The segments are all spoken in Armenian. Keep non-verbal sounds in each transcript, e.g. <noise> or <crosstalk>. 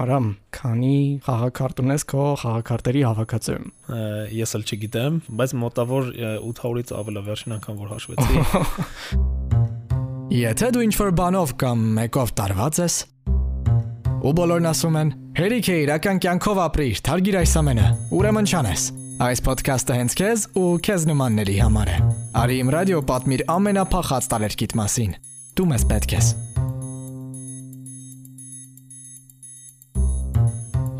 Արամ, քանի խաղակարտ ունես քո խաղակարտերի հավաքածուում։ Ես էլ չգիտեմ, բայց մոտավոր 800-ից ավել է վերջին անգամ որ հաշվեցի։ <laughs> Եթե դու ինչ-որ բանով կամ մեկով տարված ես, ու բոլորն ասում են. «Հերիք է իրական կյանքով ապրիր, թարգիր այս ամենը»։ Ուրեմն չանես։ Այս ոդքասթը հենց քեզ ու քեզ նմանների համար է։ Արի իմ ռադիո պատմիր ամենափախած տարերկիտ մասին։ Դու մեզ պետք ես։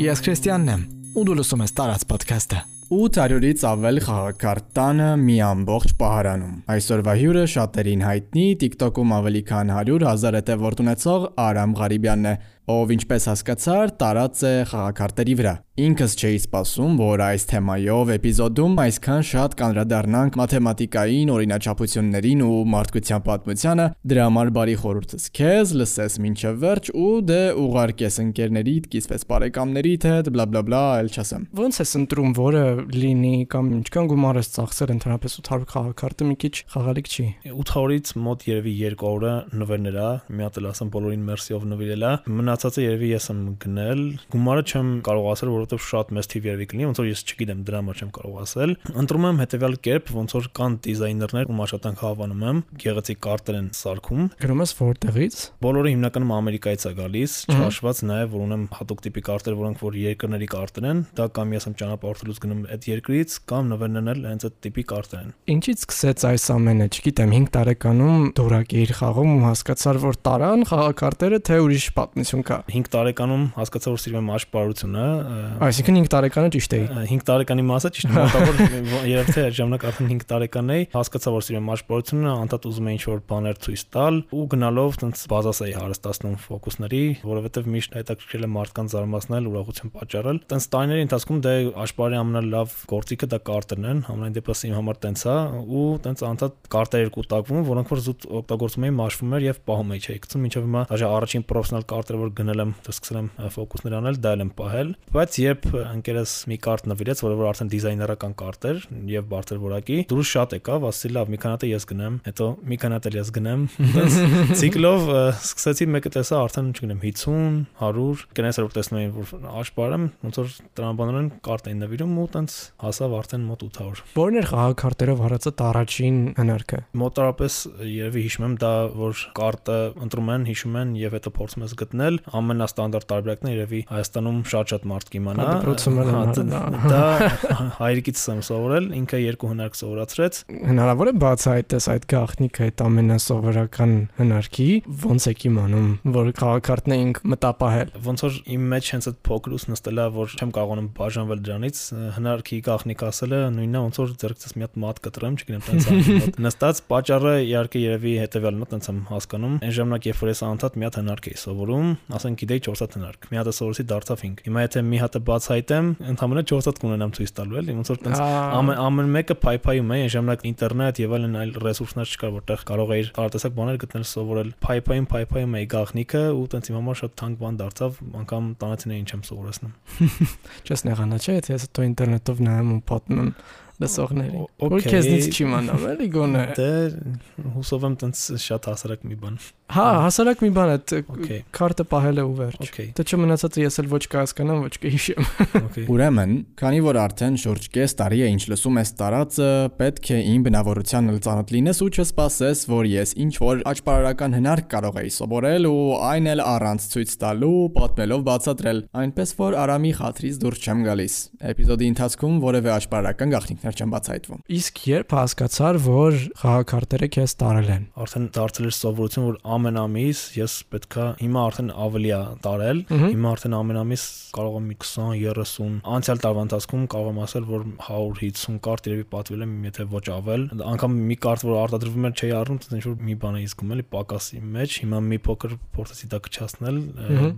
Ես Քրիստիանն եմ, ու դու լսում ես Տարած ոդքասթը։ 800-ից ավել խաղակարտ տանը մի ամբողջ պահարանում։ Այսօրվա հյուրը շատերին հայտնի TikTok-ում ավելի քան 100 000 հետևորդ ունեցող Արամ Ղարիբյանն է, ով ինչպես հասկացար, տարած է խաղակարտերի վրա։ Ինքս չէի սպասում, որ այս թեմայով էպիզոդում այսքան շատ կանրադառնանք մաթեմատիկային օրինաչափություններին ու մարդկության պատմությանը։ Դրա համար բարի խորհուրդս քեզ, լսես մինչև վերջ ու դե ուղարկես ընկերներիդ, կիսվես բարեկամներիդ հետ, բլա բլա բլա, այլ չասեմ։ Ոնց ես ընտրում, որը լինի կամ ինչքան գումար ես ծախսել ընդհանրապես 800 խաղակարտը մի քիչ խաղալիք չի։ 800-ից մոտ երևի 200-ը նվերներ է, մի հատ էլ ասեմ բոլորին մերսիով նվիրել է։ Մնացածը երևի ես եմ գնել։ Գումարը չեմ կարող ասել, որ որովհետև շատ մեծ թիվ երևի կլինի, ոնց որ ես չգիտեմ, դրա համար չեմ կարող ասել։ Ընտրում եմ հետեւյալ կերպ, ոնց որ կան դիզայներներ, ում աշխատանք հավանում եմ, գեղեցիկ կարտեր են սարքում։ Գրում ես որտեղից։ Բոլորը հիմնականում Ամերիկայից է գալիս, չհաշված նաև որ ունեմ հատուկ տիպի կարտեր, որոնք որ երկրների կարտեր են, դա կամ ես եմ ճանապարհորդելուց գնում այդ երկրից, կամ նվերներն էլ հենց այդ տիպի կարտեր են։ Ինչից սկսեց այս ամենը, չգիտեմ, 5 տարեկանում դուրակիր խաղում ու հասկացար, որ տարան խաղակարտերը թե ուրիշ պատմություն կա։ 5 տարեկանում հասկացա, որ սիրում եմ աշխարհությունը, Այսինքն 5 տարեկանը ճիշտ էի։ 5 տարեկանի մասը ճիշտ մոտավոր երբ թե ժամանակ արդեն 5 տարեկան էի, հասկացա որ սիրում աշխարհությունը, անդադ ուզում էի ինչ-որ բաներ ցույց տալ ու գնալով տենց բազաս էի հարստացնում ֆոկուսների, որովհետև միշտ հետաքրքրել է մարդկանց զարմացնել, ուրախություն պատճառել։ Տենց տարիների ընթացքում դե աշխարհի ամենալավ գործիքը դա կարտերն են, համայն դեպս իմ համար տենց է ու տենց անդադ կարտեր երկու տակվում, որոնք որ զուտ օգտագործում էի մաշվում էր եւ պահում էի, չէի գցում, ինչեւ հիմա դաժե առաջին պրոֆեսիոնալ կարտեր որ գնել եմ, սկսել եմ ֆոկուսներ անել, դա էլ եմ պահել, բայց երբ ընկերս մի կարտ նվիրեց, որը որ արդեն դիզայներական կարտ էր եւ բարձր որակի, դուրս շատ եկավ, ասի լավ, մի քանի հատ ես գնեմ, հետո մի քանի հատ ես գնեմ։ <laughs> Ցիկլով սկսեցի մեկը տեսա արդեն չգիտեմ 50, 100, կնես որ տեսնում եմ որ աշպարեմ, ոնց որ տրամաբանորեն կարտ էին նվիրում ու տենց հասավ արդեն մոտ 800։ Որն էր խաղակարտերով հարածը առաջին հնարքը։ Մոտարապես երևի հիշում եմ դա որ կարտը ընտրում են, հիշում են եւ հետո փորձում ես գտնել ամենաստանդարտ տարբերակն է երևի Հայաստանում շատ-շատ մարդ կիմանա։ Դպրոցում էլ դա հայրիկից եմ սովորել, ինքը երկու հնարք սովորացրեց։ Հնարավոր է բացահայտես այդ գաղտնիքը այդ ամենասովորական հնարքի, ոնց է իմանում, որ քաղաքարտն էինք մտապահել։ Ոնց որ իմ մեջ հենց այդ փոքրուց նստելա, որ չեմ կարողանում բաժանվել դրանից, հնարքի գաղտնիք ասելը նույնն է, ոնց որ ձերքցս մի հատ մատ կտրեմ, չգիտեմ, տենց Նստած պատճառը իհարկե երևի հետեւյալն է, տենց եմ հասկանում։ Այն ժամանակ երբ որ ես անդադ մի հատ հնարք էի սովորում, ասենք գիտեի 4 հատ հնարք։ Մի հատը սովորեցի դարձավ 5։ Հիմա եթե մի հատը բացահայտեմ, ընդհանրապես 4 հատ կունենամ ցույց տալու էլի, ոնց որ տենց ամեն ամեն մեկը փայփայում է, այն ժամանակ ինտերնետ եւ այլն այլ ռեսուրսներ չկար, որտեղ կարող էիր տարատեսակ բաներ գտնել սովորել։ Փայփայում փայփայում էի գաղտնիքը ու տենց իմ համար շատ թանկ բան դարձավ, անգամ տանացին ինչ եմ սովորեցնում։ <laughs> Չես նեղանա, չէ՞, եթե ես դու ինտերնետով նայում ու պատմում լսողների։ Որ քեզնից չիմանամ, էլի գոնե։ Դե հուսով եմ տենց շատ հասարակ մի բան։ Հա, հասարակ մի բան է, քարտը պահել է ու վերջ։ Դե չմնացածը ես էլ ոչ կհասկանամ, ոչ կհիշեմ։ Ուրեմն, քանի որ արդեն շուրջ կես տարի է ինչ լսում ես տարածը, պետք է իմ բնավորության լծանոթ լինես ու չսպասես, որ ես ինչ որ աճպարարական հնարք կարող էի սովորել ու այն էլ առանց ցույց տալու, պատմելով բացատրել, այնպես որ Արամի խաթրից դուրս չեմ գալիս։ Էպիզոդի ընթացքում որևէ աճպարարական գաղտնիքներ չեն բացահայտվում։ Իսկ երբ հասկացար, որ խաղակարտերը քեզ տարել են։ Արդեն դարձել էր սովորություն, որ ամեն ամիս ես պետքա հիմա արդեն ավելի է տարել, հիմա արդեն ամեն ամիս կարող եմ մի 20-30 անցյալ տարվա ընթացքում կարող եմ ասել, որ 150 կարտ երևի պատվել եմ, եթե ոչ ավել։ Անկամ մի կարտ, որ արտադրվում էր, չէի առնում, ինչ որ մի բան էի զգում էլի պակասի մեջ, հիմա մի փոքր փորձեցի դա կչացնել,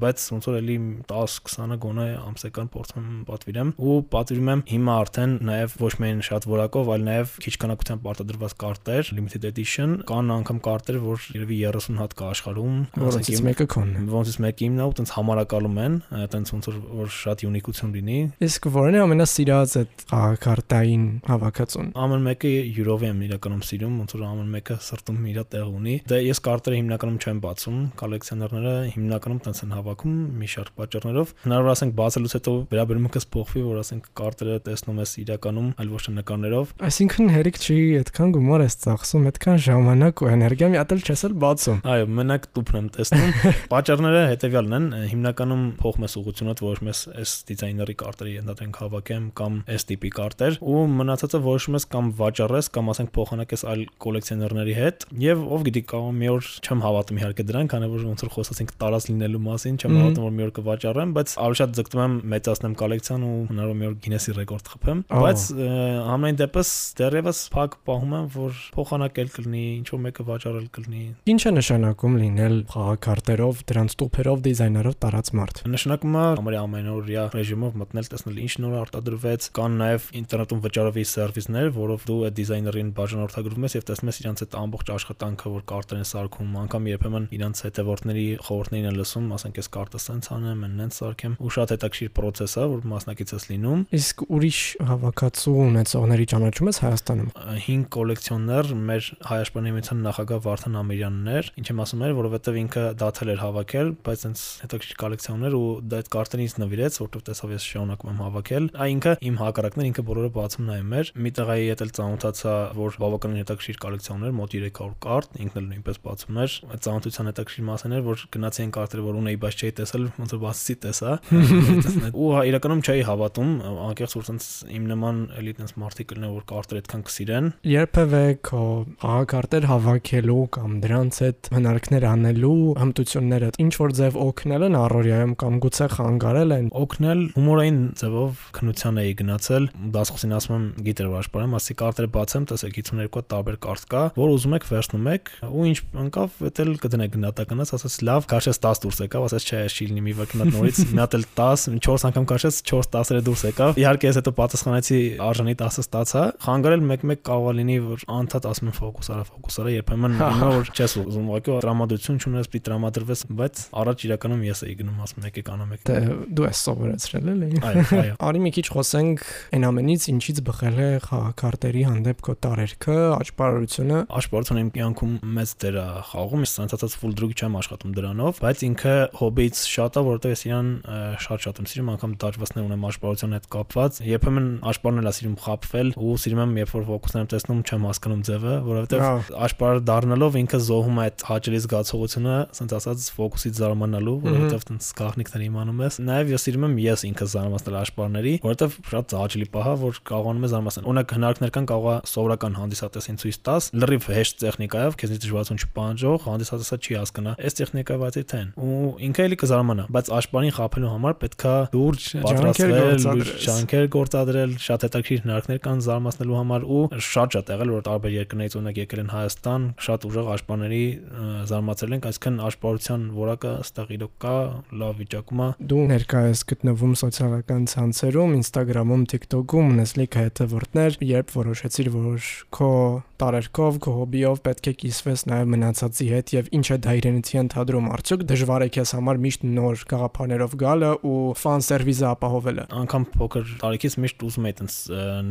բայց ոնց որ էլի 10-20-ը գոնե ամսական փորձում եմ պատվիրեմ ու պատվիրում եմ հիմա արդեն նաև ոչ միայն շատ որակով, այլ նաև քիչ քանակությամբ արտադրված կարտեր, limited edition, կան անգամ կարտեր, որ երևի 30 հատ կա աշխարհում, որոնցից մեկը քոնն է։ Որոնցից մեկը իմն է ու տենց համարակալում են, տենց ոնց որ շատ յունիկություն լինի։ Իսկ որն է ամենասիրած այդ կարտային հավաքածուն։ Ամեն մեկը յուրով եմ իրականում սիրում, ոնց որ ամեն մեկը սրտում իր տեղ ունի։ Դե ես կարտերը հիմնականում չեմ բացում, կոլեկցիոներները հիմնականում տենց են հավաքում մի շարք պատճառներով։ Հնարավոր ասենք բացելուց հետո վերաբերմունքս փոխվի, որ ասենք կարտերը տեսնում ես իրականում, այլ ոչ նկարներով։ Այսինքն հերիք չի այդքան գումար ես ծախսում, այդքան ժամանակ ու էներգիա մի հատ էլ չես էլ բացում։ Այո, մենակ տուփն եմ տեսնում։ <laughs> Պատճառները հետեւյալն են, հիմնականում փոխում ես ուղղությունը, որոշում ես այս դիզայների կարտերի ընդհանրենք հավաքեմ կամ այս տիպի կարտեր ու մնացածը որոշում ես կամ վաճառես կամ ասենք փոխանակես այլ կոլեկցիոներների հետ եւ ով գիտի կամ մի օր չեմ հավատում իհարկե դրան, քանի որ ոնց որ խոսացինք տարած լինելու մասին, չեմ հավատում որ մի օր կվաճառեմ, բայց ավելի շատ ձգտում եմ մեծացնեմ կոլեկցիան ու հնարավոր մի օր Գինեսի ռեկորդ խփեմ, բայց ամեն դեպս դեռևս փակ պահում եմ, որ փոխանակել կլինի, ինչ որ մեկը վաճառել կլինի։ Ինչ է նշանակում լինել խաղակարտերով, դրանց տուփերով, դիզայներով տարած մարդ։ Նշանակում է ամենի ամենօրյա ռեժիմով մտնել, տեսնել ինչ նոր արտադրվեց, կան նաև ինտերնետում վճարովի սերվիսներ, որով դու այդ դիզայներին բաժանորդագրվում ես եւ տեսնում ես իրանց այդ ամբողջ աշխատանքը, որ կարտեր են սարքում, անգամ երբեմն իրանց հետևորդների խորհուրդներին են լսում, ասենք ես կարտը սենց անեմ, նենց սարքեմ, ու շատ հետաքրիր process է, որ մասնակից ես լինում։ Իսկ ուրիշ հավաքածու ունեցողների ճանաչում ես Հայաստանում։ 5 կոլեկցիոներ մեր Հայաստանի միության նախագահ Վարդան Ամիրյանն էր, ինչ եմ ասում էր, որովհետև ինքը դաթել էր հավաքել, բայց այնց հետաքրքիր կոլեկցիոներ ու դա այդ կարտերից նվիրեց, որովհետև տեսավ ես շարունակում եմ հավաքել։ Այ ինքը իմ հակառակն էր, ինքը բոլորը բացում նայում էր։ Մի տղայի հետ էլ ծանոթացա, որ բավականին հետաքրքիր կոլեկցիոներ, մոտ 300 կարտ, ինքն էլ նույնպես բացում էր։ Այդ ծանոթության հետաքրքիր մասն էր, որ գնացի այն կարտերը, որ ունեի, բայց չէի տեսել, ոնց որ բացի տեսա։ <laughs> Ու իրականում չէի հավատում, անկեղծ որ sense իմ նման էլի տես մարդիկ կլինեն, որ կարտեր այդքան կսիրեն։ Երբևէ քո աղակարտեր հավաքելու կամ դրանց հետ հնարքներ անելու հմտությունները ինչ որ ձև օգնել են առօրյայում կամ գուցե խանգարել են։ Օգնել հումորային ձևով քնության էի գնացել, դասխոսին ասում եմ գիտեր աշխարհում, ասի կարտերը բացեմ, տեսեք 52 տարբեր կարտ կա, որ ուզում եք վերցնում եք ու ինչ ընկավ, դա էլ կդնեք գնահատականից, ասաց լավ, քաշես 10 դուրս եկավ, ասաց չէ, չի լինի մի վարք նորից, մի հատ էլ 10, 4 անգամ քաշես, 4 10-ը դուրս եկավ։ Իհարկե ես հետո պատասխանեցի արժանի 10-ը ստացա։ Խանգարել մեկ-մեկ կարող լինի որ անդադ ասում են ֆոկուս արա, ֆոկուս արա, երբեմն ինքը որ չես ուզում, ուղղակի տրամադրություն չունես, պիտի տրամադրվես, բայց առաջ իրականում ես էի գնում ասում եկեք անեմ եք։ Դե դու ես սովորեցրել էլի։ Այո, այո։ <laughs> Արի մի քիչ խոսենք այն ամենից, ինչից բխել է խաղակարտերի հանդեպ քո տարերքը, աճպարարությունը։ Աճպարությունը իմ կյանքում մեծ դեր է խաղում, ես ցանկացած full drug չեմ աշխատում դրանով, բայց ինքը հոբից շատ է, որովհետև ես իրան շատ-շատ եմ սիրում, անգամ դաջվածներ ունեմ աճպարության հետ կապված։ Երբեմն աճպարն էլ սիրում խապվել ու սիրում եմ երբ որ ֆոկուսներ եմ տեսնում, չեմ հասկանում ձևը, որովհետև աճպարը դառնալով ինքը զոհում է այդ հաճելի զգացողությունը, ասենց ասած ֆոկուսից զարմանալու, որովհետև տենց գաղտնիքներ իմանում ես։ Նաև ես սիրում եմ ես ինքը զարմացնել աճպարների, որովհետև շատ հաճելի պահ է, որ կարողանում ես զարմացնել։ Օրինակ հնարքներ կան կարող է սովորական հանդիսատեսին ցույց տաս, լրիվ հեշտ տեխնիկայով, քեզնից դժվարություն չպահանջող, հանդիսատեսը չի հասկանա, այս տեխնիկայով այդի թեն։ Ու ինքը էլի կզարմանա, բայց աճպարին խափելու համար պետքա լուրջ պատրաստվել, ջանքեր գործադրել, շատ հետաքրքիր հնարքներ կան զարմացնելու համար ու շատ շատ եղել որ տարբեր երկրներից ունեք եկել են Հայաստան, շատ ուժեղ աշպաների զարմացել ենք, այսինքն աշպարության որակը ըստեղ իրոք կա, լավ վիճակում է։ Դու ներկայես գտնվում սոցիալական ցանցերում, Instagram-ում, TikTok-ում ունես լիքը հետևորդներ, երբ որոշեցիր, որ քո տարերկով, քո հոբիով պետք է կիսվես նաև մնացածի հետ եւ ինչ է դա իրենից ընդհանրում արդյոք դժվար է քեզ համար միշտ նոր գաղափարներով գալը ու ֆան սերվիզը ապահովելը։ Անկամ փոքր տարիքից միշտ ուզում եի տենց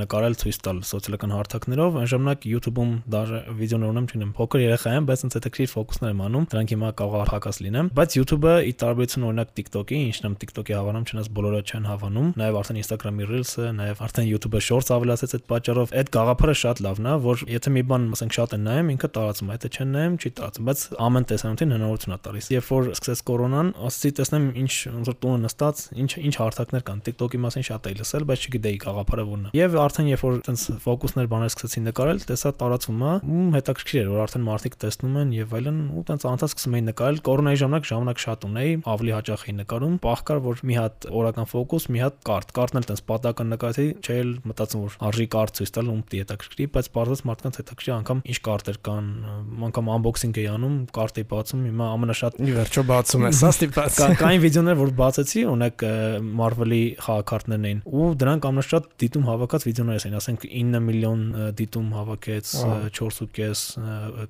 նկարել ցույց տալ սոցիալական հարթակներով, այն ժամանակ YouTube-ում դաժե վիդեոներ ունեմ, չունեմ, փոքր երեխա եմ, բայց ինձ հետաքրիր ֆոկուսներ եմ անում, դրանք հիմա կարող է հակաս լինեմ, բայց YouTube-ը ի տարբերություն օրինակ TikTok-ի, ինչն եմ TikTok-ի հավանում, չնայած բոլորը չեն հավանում, նաև արդեն Instagram-ի Reels-ը, նաև արդեն YouTube-ը Shorts ավելացեց այդ պատճառով, այդ գաղափարը շատ լավն է, որ եթե մի բան, ասենք, շատ են նայում, ինքը տարածում է, եթե չեն նայում, չի տարածում, բայց ամեն տեսանյութին հնարավորություն է տալիս։ Երբ որ սկսեց կորոնան, ասացի տեսնեմ ինչ ոնց որ տունը նստած, ինչ ինչ հարթակներ կան TikTok-ի մասին շատ էի լսել, բայց չգիտեի գաղափարը որն է։ Եվ արդեն երբ որ այտենց ֆոկուսներ բաներ սկսեցի նկարել, տեսա տարածվում է, ու հետաքրքիր էր, որ արդեն մարդիկ տեսնում են եւ այլն, ու այտենց անցած սկսում էի նկարել։ Կորոնայի ժամանակ ժամանակ շատ ունեի, ավելի հաճախ էի նկարում։ Պահկար որ մի հատ օրական ֆոկուս, մի հատ կարտ, կարտն էլ այտենց պատական նկարեցի, չէ՞ էլ մտածում որ արժի կարտ ցույց տալ ու դի հետաքրքրի, բայց բարձրացած մարդկանց հետաքրքրի անգամ ինչ կարտեր կան, անգամ unboxing էի անում, կարտ էի բացում, հիմա ամենաշատ ի վերջո բացում ես, <laughs> հա ստիպած։ Կային վիդեոներ, որ բացեցի, օրինակ Marvel-ի խաղակարտներն էին, ու դրանք ամենաշատ դիտում հավաքած վիդեոներ էին, ասենք 9 միլիոն դիտում հավաքեց 4.5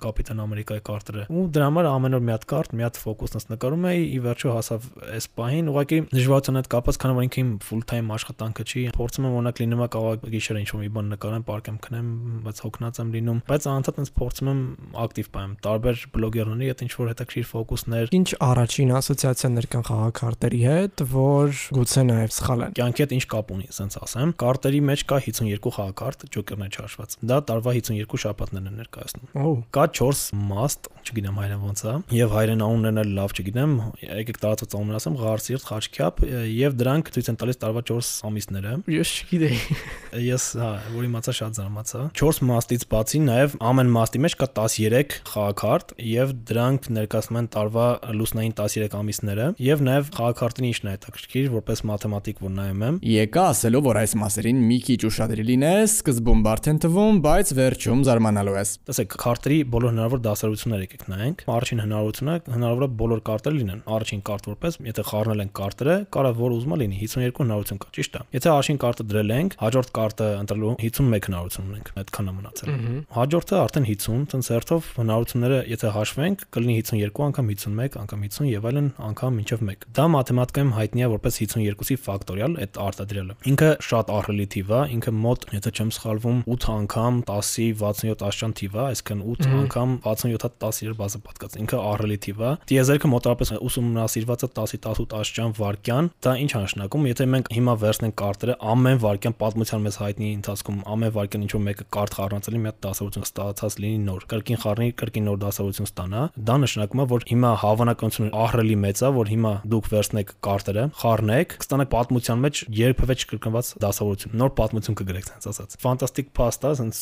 կապիտան Ամերիկայի կարտերը։ Ու դրա համար ամեն օր մի հատ կարտ, մի հատ ֆոկուսնս նկարում էի, ի վերջո հասավ այս պահին, ուղղակի դժվարության հետ կապված, քանի որ ինքը իմ full time աշխատանքը չի, փորձում եմ օրինակ լինում կարող գիշերը ինչ-որ մի բան նկարեմ, պարկեմ քնեմ, բայց հոգնած եմ լինում, բայց անընդհատ ինձ փորձում եմ ակտիվ պայեմ տարբեր բլոգերների հետ ինչ որ հետաքրիր ֆոկուսներ։ Ինչ առաջին ասոցիացիաներ կան խաղաքարտերի հետ, որ գուցե նաև սխալ են։ Կյանքի հետ ինչ կապ ունի, ասենց ասեմ։ Կարտերի մեջ կա 52 խաղաքարտ, ջոկերներ չհաշված։ Դա տարվա 52 շաբաթներն են ներկայացնում։ Կա 4 must, չգիտեմ հայերեն ոնց է, եւ հայերեն անուններն էլ լավ չգիտեմ, եկեք տարածած անուններ ասեմ, Ղարսիրտ, Խաչքյապ եւ դրանք ցույց են տալիս տարվա 4 ամիսները։ Ես չգիտեի։ <laughs> Ես, հա, որ իմացա շատ զարմացա։ 4 մաստից բացի նաեւ ամեն մաստի մեջ կա 13 խաղաքարտ եւ դրանք ներկայացնում են տարվա լուսնային 13 ամիսները եւ նաեւ խաղաքարտին ինչն է հետաքրքիր, որպես մաթեմատիկ որ նայում եմ։ Եկա ասելով, որ այս մասերին մի քիչ ուշադրի լինես, սկզբում բարդ են թվում, բայց վերջում զարմանալու ես։ Տեսեք, քարտերի բոլոր հնարավոր դասարությունները եկեք նայենք։ Առաջին հնարավորությունը հնարավոր է բոլոր կարտերը լինեն։ Առաջին կարտ որպես, եթե խառնել են կարտերը, կարա որ ուզում լինի 52 հնարավորություն կա, ճիշտ է։ Եթե առաջին կարտը դրել ենք, հաջորդ կարտը ընտրելու 51 հնարավորություն ունենք, այդքան է մնացել։ Հաջորդը արդեն 50, տենց հերթով հնարավորությունները եթե հաշվենք, կլինի 52 անգամ 51 անգամ 50 եւ այլն անգամ մինչև 1։ Դա մաթեմատիկայում հայտնի է որպես 52-ի ֆակտորիալ, այդ արտադրյալը։ Ինքը շատ ահռելի թիվ է, ինքը մոտ, եթե չեմ սխալվում, 8 անգամ 10-ի 67 աշճան թիվ է, այսինքն 8 անգամ 67-ը 10-ի բազա պատկած։ Ինքը ահռելի թիվ է։ Տիեզերքը մոտավորապես ուսումնասիրված է 10-ի 18 աշճան վարկյան։ Դա ինչ է նշանակում, եթե մենք հիմա վերցնենք կարտերը, ամեն վարկյան պատմության մեզ հայտնի ընթացքում ամեն վարկյան ինչ որ մեկը կարտ խառնածելի մի հատ դասավորություն ստացած լինի նոր։ Կրկին խառնի, կրկին նոր դասավորություն ստանա։ Դա նշանակում է, որ հիմա հավանականությունը ահռելի մեծ է, որ հիմա դուք վերցնեք կարտերը, խառնեք, կստանաք պատմության մեջ երբևէ չկրկնված դասավորություն։ Նոր պատմություն կգրեք, ասած ասած։ Ֆանտաստիկ փաստ է, ասենց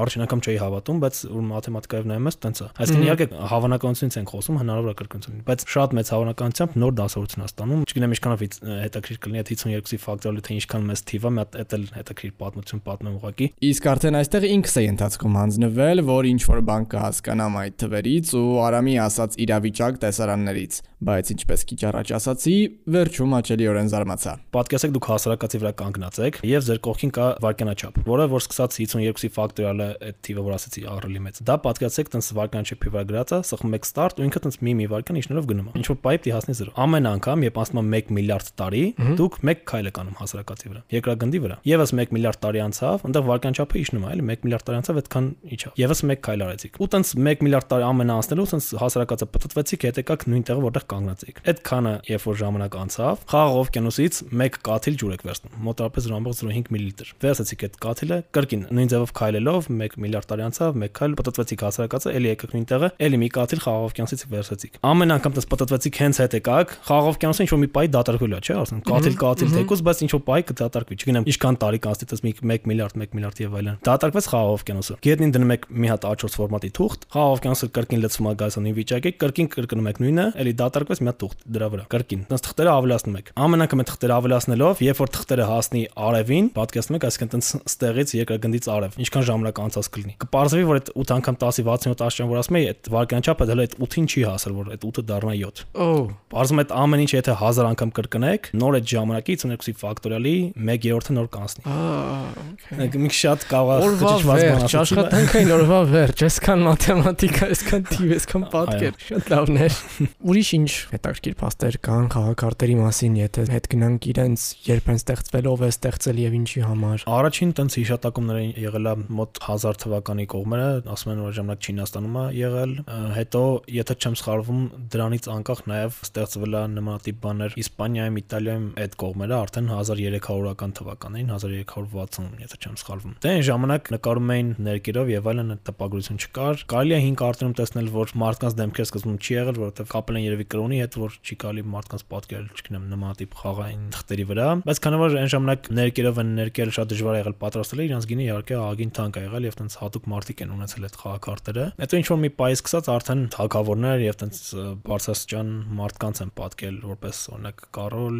առաջին անգամ չէի հավատում, բայց որ մաթեմատիկայով նայում ես, տենց է։ Այսինքն իհարկե հավանականությունից ենք խոսում, հնարավոր է կրկնություն, բայց շատ մեծ հավանականությամբ նոր դասավորություն է ստանում։ Չգիտեմ ինչքանով հետաքրիր կլինի այդ 52-ի ֆակտորը, թե ինչքան մեծ թիվ է, մի հատ էլ հետաքրիր պատմություն պատմեմ ուղակի։ Իսկ արդեն այստեղ ինքս էի ընթացքում հանձնվել, որ ինչ որ բան կհասկանամ այդ թվերից ու Արամի ասած իրավիճակ տեսարաններից, բայց ինչպես քիչ առաջ ասացի, վերջում աճելիորեն զարմացա։ Պատկերացեք դուք հասարակացի վրա կանգնած եք եւ ձեր կողքին կա վարկանաչափ, որը որ սկսած 52-ի ֆակտորիալը այդ թիվը որ ասացի ահռելի մեծ։ Դա պատկերացեք տենց վարկանաչափի գրած է, սխում եք start ու ինքը տենց մի մի վարքան իջնելով գնում է։ Ինչ որ դի հասնի 0։ Ամեն անգամ, երբ եմ 1 միլիարդ տարի, դուք 1 քայլ եք անում հասարակացի վրա։ Երկրագնդի վրա։ Եվս 1 միլիարդ տարի անցավ, այնտեղ վարկանաչափը իջնում է, էլի 1 միլիարդ տարի անցավ, այդքան իջավ։ Եվս 1 քայլ արեցիք։ Ու տենց 1 միլիարդ տարի ամեն անցնելու տենց հասարակացը պտտվեցիք, հետ եկաք նույն տեղը, որտեղ կանգնած եք։ Այդքանը, երբ որ ժամանակ անցավ, խաղաղ օվկիանոսից 1 կաթիլ ջուր եք վերցնում, մոտավորապես 0.05 մլ։ Վերցեցիք այդ կաթիլը, կրկին նույն ձևով քայլելով 1 միլիարդ տարի անցավ, 1 քայլ պտտվեցիք հասարակացը, էլի եկաք նույն տեղը, էլի մի կաթիլ խաղաղովկյանից վերցեցիք։ Ամեն անգամ դες պատտվեցիք հենց հետ եկաք, խաղաղովկյանից ինչ որ մի պայ դատարկվել է, չէ՞, ասեն, կաթիլ կաթիլ թեկուզ, բայց ինչ որ պայ կդատարկվի, չգիտեմ, ինչքան տարի կանցնի դες մի 1 միլիարդ, 1 միլիարդ եւ այլն։ Դատարկվեց խաղաղովկյանոսը։ Գետնին դնում եք մի հատ A4 ֆորմատի թուղթ, խաղաղովկյանոսը կրկին լցվում է գազանի վիճակի, կրկին կրկնում եք նույնը, էլի դատարկվեց մի հատ թուղթ դրա վրա, կրկին։ Դες թղթերը ավելացնում եք։ Ամեն անգամ այդ թղթերը ավելացնելով, երբ որ թղթերը հասնի արևին, պատկերացնում եք, այսինքն դες ստեղից երկրագնդից արև, ինչքան ժամանակ անցած կլինի։ Կպարզվի, որ այդ 8 անգամ 10-ի 67 աշխարհ որ ասում էի, այդ վարկանչափը դեռ այդ 8-ին չի հասել, որ այդ 8-ը դառնա 7։ Օ, Բարձում այդ ամեն ինչ եթե 1000 անգամ կրկնեք, նոր այդ ժամանակի 52-ի ֆակտորիալի 1/3-ը նոր կանցնի։ ա, Մի շատ կարող է խճճված բան աշխատանքային օրվա վերջ, այսքան մաթեմատիկա, այսքան թիվ, այսքան պատկեր, շատ լավն էր։ <laughs> Ուրիշ ինչ հետաքրքիր փաստեր կան խաղակարտերի մասին, եթե հետ գնանք իրենց երբ են ստեղծվել, ով է ստեղծել եւ ինչի համար։ Առաջին տենց հիշատակումները եղել է մոտ 1000 թվականի կողմերը, ասում են որ ժամանակ Չինաստանում է եղել, ը, հետո եթե չեմ սխալվում, դրանից անկախ նաև ստեղծվել է նմանատիպ բաներ Իսպանիայում, Իտալիայում այդ կողմերը արդեն 1300-ական թվականներին, 1360, եթե չեմ սխալվում։ Դե այն ժամանակ նկարում էին ներկերով եւ այլն տպագրություն չկար։ Կարելի է 5 արտերում տեսնել, որ մարդկանց դեմքեր սկզբում չի եղել, որովհետեւ կապել են երևի կրոնի հետ, որ չի կարելի մարդկանց պատկերել, չգիտեմ, նմանատիպ խաղային թղթերի վրա, բայց քանի որ այն ժամանակ ներկերով են ներկել շատ դժվար եղել պատրաստել, իրանց գինը իհարկե ագին թանկ է եղել եւ տենց հատուկ մարդիկ են ունեցել այդ խաղակարտերը։ Հետո ինչ որ մի պայ սկսած արդեն թակավորներ եւ տենց բարձրաստիճան մարդկանց են պատկել որպես օրինակ Կարոլ,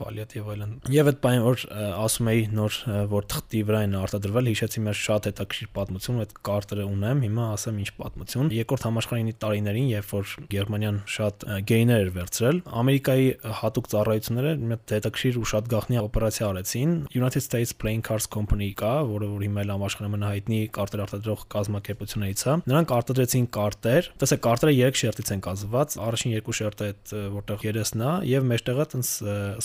Վալիատ եւ այլն։ Եվ այդ պայն որ ասում էի նոր որ թղթի վրա են արտադրվել, հիշեցի մեր շատ հետաքրքիր պատմություն, այդ կարտերը ունեմ, հիմա ասեմ ինչ պատմություն։ Երկրորդ համաշխարհային տարիներին, երբ որ Գերմանիան շատ գեյներ էր վերցրել, Ամերիկայի հատուկ ծառայությունները մի հետաքրքիր ու շատ գաղտնի օպերացիա արեցին United States Playing Cards Company կա, որը որ հիմա էլ համաշխարհում հայտնի կարտեր արտադրող կազմակերպություններից է։ Նրանք արտադրեցին կարտեր, տեսեք կարտերը 3 շերտից են կազմված, առաջին երկու շերտը այդ որտեղ երեսն է եւ մեջտեղը տենց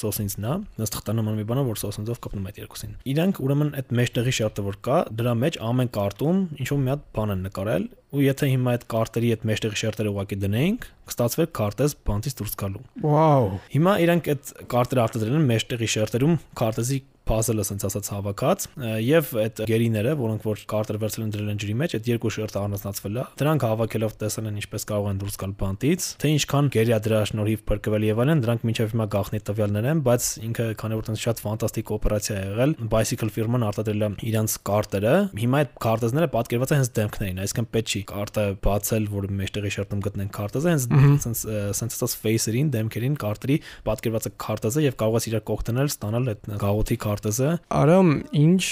սոսինցն է։ Նստղ տանոման մի բան է, որ սոսինցով կապնում այդ երկուսին։ Իրանք ուրեմն այդ մեջտեղի շերտը որ կա, դրա մեջ ամեն կարտում ինչ որ մի հատ բան են նկարել ու եթե հիմա այդ կարտերի այդ մեջտեղի շերտերը ուղակի դնեինք, կստացվեր քարտեզ բանտից դուրս գալու։ Վաու։ Հիմա իրանք այդ կարտերը արտադրել են մեջտեղի շերտերում քարտեզի puzzle-ը ասենց ասած հավաքած եւ այդ գերիները, որոնք որ կարտեր վերցել են դրել են ջրի մեջ, այդ երկու շերտը առանձնացվել է։ Դրանք հավաքելով տեսել են ինչպես կարող են դուրս գալ բանտից, թե ինչքան գերիա դրա շնորհիվ փրկվել եւ այլն, դրանք մինչեւ հիմա գաղտնի տվյալներ են, բայց ինքը քանի որ տենց շատ ֆանտաստիկ օպերացիա է եղել, Bicycle ֆիրման արտադրել է իրանց կարտերը։ Հիմա այդ քարտեզները պատկերված են հենց դեմքներին, այսինքն պետք չի կարտը բացել, որ մեջտեղի շերտում գտնեն քարտեզը, հենց սենց սենց ասած face-երին, դեմքերին կարտերի պատկերված է քարտեզը եւ կարող ես իրար կողք դնել, ստանալ այդ գաղութի քարտեզը։ Արամ, ինչ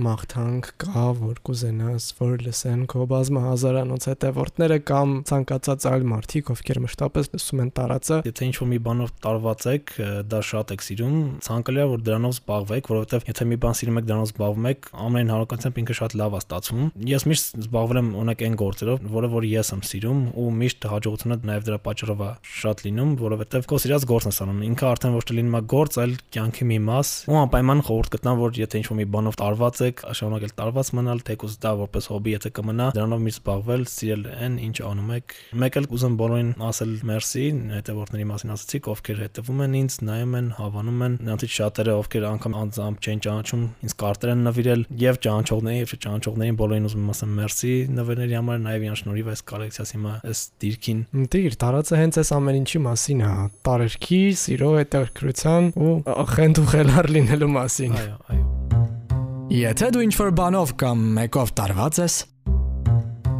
մաղթանք կա, որ կուզենաս, որ լսեն քո բազմա հազարանոց հետևորդները կամ ցանկացած այլ մարդիկ, ովքեր մշտապես լսում են տարածը։ Եթե ինչ-որ մի բանով տարված եք, դա շատ եք սիրում, ցանկալի է որ դրանով զբաղվեք, որովհետեւ եթե մի բան սիրում եք, դրանով զբաղվում եք, ամեն հանրակացությամբ ինքը շատ լավ է ստացվում։ Ես միշտ զբաղվել եմ օրինակ այն գործերով, որը որ ես եմ սիրում ու միշտ հաջողությունը նաև դրա պատճառով է շատ լինում, որովհետեւ քո սիրած գործն ես անում։ Ինքը արդեն ոչ թե լինում է գործ, այլ կյանքի մի մաս։ Ու անպայման խորհուրդ կտամ, որ եթե ինչ-որ մի բանով տարված եք, շարունակել տարված մնալ, թեկուզ դա որպես հոբի եթե կմնա, դրանով միշտ զբաղվել, սիրել այն, ինչ անում եք։ Մեկ էլ կուզեմ բոլորին ասել մերսի, հետևորդների մասին ասացիք, ովքեր հետևում են ինձ, նայում են, հավանում են, նրանցից շատերը ովքեր անգամ անձամբ չեն ճանաչում, ինձ կարտեր են նվիրել եւ ճանաչողներին եւ չճանաչողներին բոլորին ուզում ասեմ մերսի նվերների համար, նաեւ իրան շնորհիվ այս կոլեկցիաս հիմա այս դիրքին։ Դիր, տարածը հենց այս ամեն ինչի մասին է, տարերքի, սիրո, հետաքրքրության ու խենթ ու խելար լինելու մասին։ Այո, այո։ Եթե դու ինչ-որ բանով կամ մեկով տարված ես,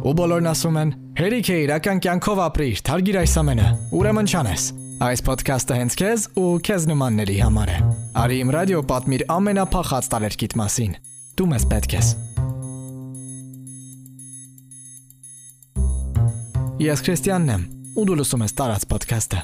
ու բոլորն ասում են, հերիք է իրական կյանքով ապրիր, թարգիր այս ամենը, ուրեմն չանես։ Այս ոդքասթը հենց քեզ ու քեզ նմանների համար է։ Արի իմ ռադիո պատմիր ամենափախած տարերկիտ մասին։ Դու մեզ պետք ես։ Ես Քրիստիանն եմ, ու դու լսում ես տարած ոդքասթը։